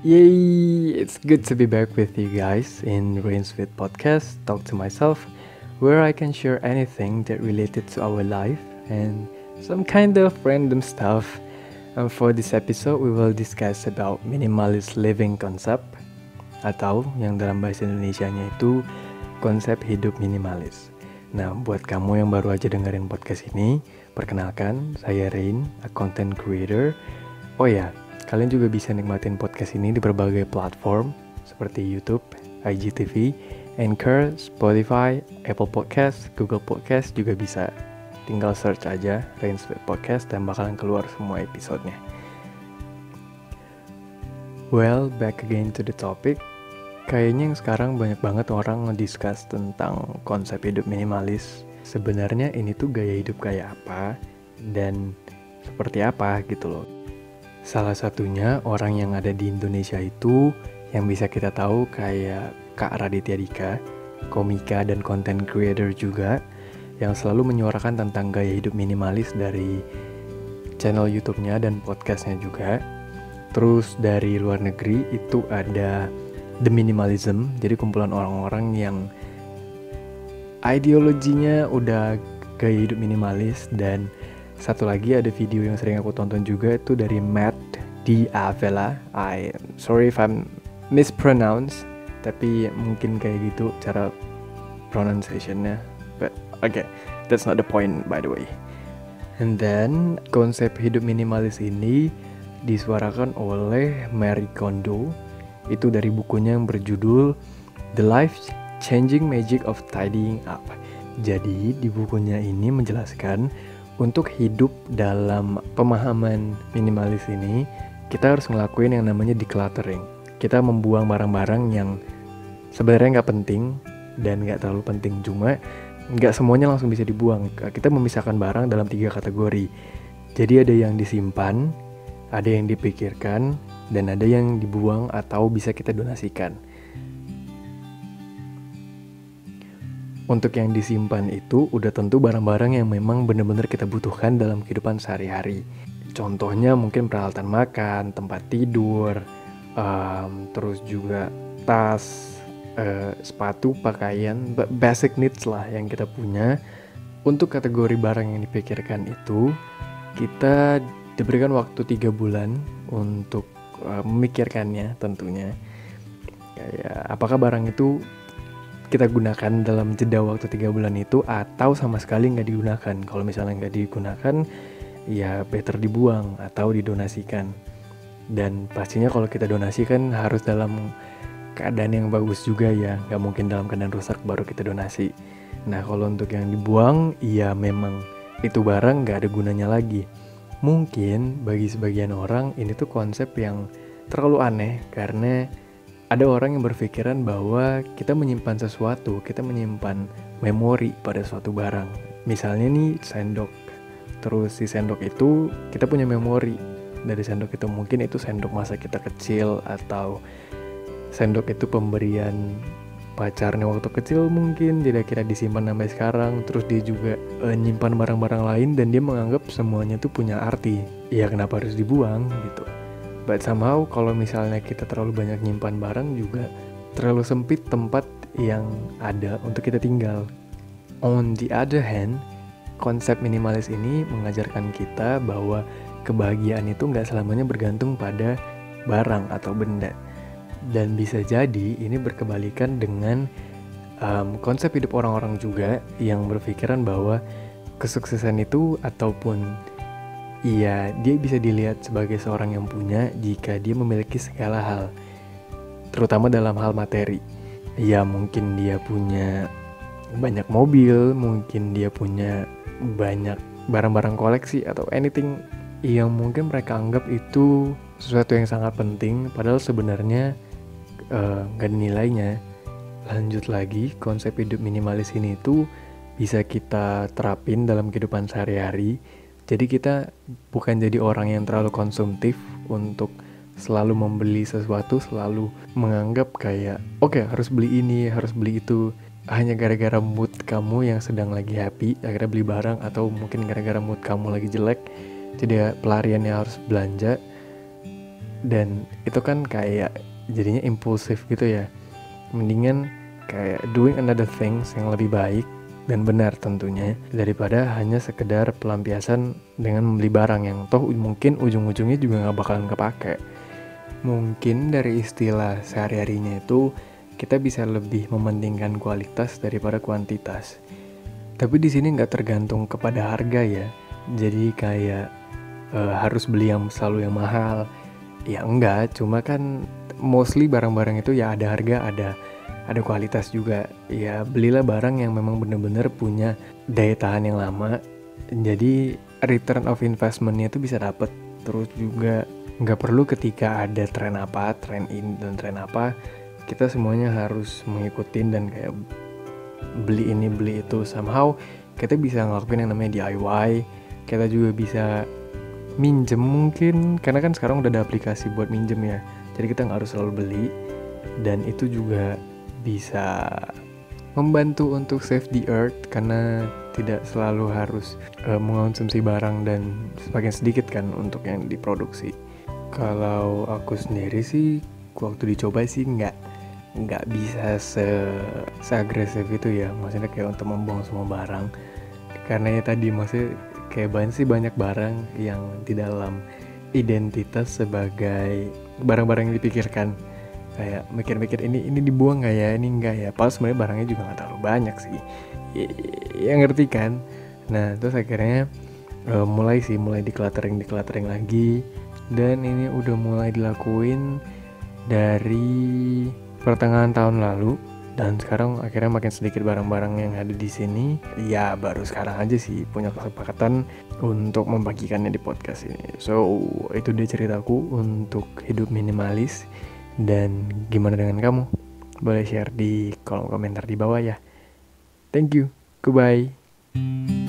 Yay! It's good to be back with you guys in Rain's Fit Podcast, Talk to Myself, where I can share anything that related to our life and some kind of random stuff. And for this episode, we will discuss about minimalist living concept atau yang dalam bahasa Indonesia-nya itu konsep hidup minimalis. Nah, buat kamu yang baru aja dengerin podcast ini, perkenalkan, saya Rain, a content creator. Oh ya, kalian juga bisa nikmatin podcast ini di berbagai platform seperti YouTube, IGTV, Anchor, Spotify, Apple Podcast, Google Podcast juga bisa. Tinggal search aja Rain Sweet Podcast dan bakalan keluar semua episodenya. Well, back again to the topic. Kayaknya yang sekarang banyak banget orang ngediscuss tentang konsep hidup minimalis. Sebenarnya ini tuh gaya hidup kayak apa dan seperti apa gitu loh. Salah satunya orang yang ada di Indonesia itu yang bisa kita tahu kayak Kak Raditya Dika, komika dan content creator juga yang selalu menyuarakan tentang gaya hidup minimalis dari channel YouTube-nya dan podcast-nya juga. Terus dari luar negeri itu ada The Minimalism, jadi kumpulan orang-orang yang ideologinya udah gaya hidup minimalis dan satu lagi ada video yang sering aku tonton juga itu dari Matt di Avella. I sorry if I'm mispronounce, tapi mungkin kayak gitu cara pronunciationnya. But okay, that's not the point by the way. And then konsep hidup minimalis ini disuarakan oleh Mary Kondo itu dari bukunya yang berjudul The Life Changing Magic of Tidying Up. Jadi di bukunya ini menjelaskan untuk hidup dalam pemahaman minimalis ini kita harus ngelakuin yang namanya decluttering. Kita membuang barang-barang yang sebenarnya nggak penting dan nggak terlalu penting cuma nggak semuanya langsung bisa dibuang. Kita memisahkan barang dalam tiga kategori. Jadi ada yang disimpan, ada yang dipikirkan, dan ada yang dibuang atau bisa kita donasikan. Untuk yang disimpan itu udah tentu barang-barang yang memang benar-benar kita butuhkan dalam kehidupan sehari-hari. Contohnya mungkin peralatan makan, tempat tidur, um, terus juga tas, uh, sepatu, pakaian, basic needs lah yang kita punya. Untuk kategori barang yang dipikirkan itu, kita diberikan waktu tiga bulan untuk uh, memikirkannya tentunya kayak apakah barang itu kita gunakan dalam jeda waktu tiga bulan itu atau sama sekali nggak digunakan. Kalau misalnya nggak digunakan ya better dibuang atau didonasikan. Dan pastinya kalau kita donasikan harus dalam keadaan yang bagus juga ya. Nggak mungkin dalam keadaan rusak baru kita donasi. Nah kalau untuk yang dibuang ya memang itu barang nggak ada gunanya lagi. Mungkin bagi sebagian orang ini tuh konsep yang terlalu aneh karena ada orang yang berpikiran bahwa kita menyimpan sesuatu, kita menyimpan memori pada suatu barang. Misalnya nih sendok. Terus si sendok itu kita punya memori dari sendok itu mungkin itu sendok masa kita kecil atau sendok itu pemberian pacarnya waktu kecil mungkin tidak kira disimpan sampai sekarang terus dia juga uh, nyimpan barang-barang lain dan dia menganggap semuanya tuh punya arti ya kenapa harus dibuang gitu but somehow kalau misalnya kita terlalu banyak nyimpan barang juga terlalu sempit tempat yang ada untuk kita tinggal. On the other hand konsep minimalis ini mengajarkan kita bahwa kebahagiaan itu nggak selamanya bergantung pada barang atau benda. Dan bisa jadi ini berkebalikan dengan um, konsep hidup orang-orang juga yang berpikiran bahwa kesuksesan itu ataupun iya dia bisa dilihat sebagai seorang yang punya jika dia memiliki segala hal terutama dalam hal materi. Ya mungkin dia punya banyak mobil mungkin dia punya banyak barang-barang koleksi atau anything yang mungkin mereka anggap itu sesuatu yang sangat penting padahal sebenarnya Eh, nggak uh, ada nilainya. Lanjut lagi konsep hidup minimalis ini tuh bisa kita terapin dalam kehidupan sehari-hari jadi kita bukan jadi orang yang terlalu konsumtif untuk selalu membeli sesuatu selalu menganggap kayak oke okay, harus beli ini harus beli itu. Hanya gara-gara mood kamu yang sedang lagi happy akhirnya beli barang atau mungkin gara-gara mood kamu lagi jelek jadi pelariannya harus belanja. Dan itu kan kayak jadinya impulsif gitu ya. Mendingan kayak doing another things yang lebih baik dan benar tentunya daripada hanya sekedar pelampiasan dengan membeli barang yang toh mungkin ujung-ujungnya juga nggak bakalan kepake. Mungkin dari istilah sehari-harinya itu kita bisa lebih mementingkan kualitas daripada kuantitas. Tapi di sini nggak tergantung kepada harga ya. Jadi kayak uh, harus beli yang selalu yang mahal. Ya enggak cuma kan mostly barang-barang itu ya ada harga ada ada kualitas juga. Ya belilah barang yang memang benar-benar punya daya tahan yang lama. Jadi return of investmentnya itu bisa dapet. Terus juga nggak perlu ketika ada tren apa tren ini dan tren apa kita semuanya harus mengikuti dan kayak beli ini beli itu. Somehow kita bisa ngelakuin yang namanya DIY kita juga bisa minjem mungkin. Karena kan sekarang udah ada aplikasi buat minjem ya. Jadi kita nggak harus selalu beli. Dan itu juga bisa membantu untuk save the earth karena tidak selalu harus uh, mengonsumsi barang dan semakin sedikit kan untuk yang diproduksi. Kalau aku sendiri sih waktu dicoba sih nggak nggak bisa se, se agresif itu ya. Maksudnya kayak untuk membuang semua barang. Karena ya tadi maksudnya kayak banyak sih banyak barang yang di dalam identitas sebagai barang-barang yang dipikirkan kayak mikir-mikir ini ini dibuang nggak ya? Ini enggak ya? Pas sebenarnya barangnya juga nggak terlalu banyak sih. Yang ngerti kan? Nah terus akhirnya uh, mulai sih mulai decluttering decluttering lagi. Dan ini udah mulai dilakuin dari pertengahan tahun lalu. Dan sekarang akhirnya makin sedikit barang-barang yang ada di sini. Ya baru sekarang aja sih punya kesepakatan untuk membagikannya di podcast ini. So itu dia ceritaku untuk hidup minimalis dan gimana dengan kamu? Boleh share di kolom komentar di bawah ya. Thank you. Goodbye.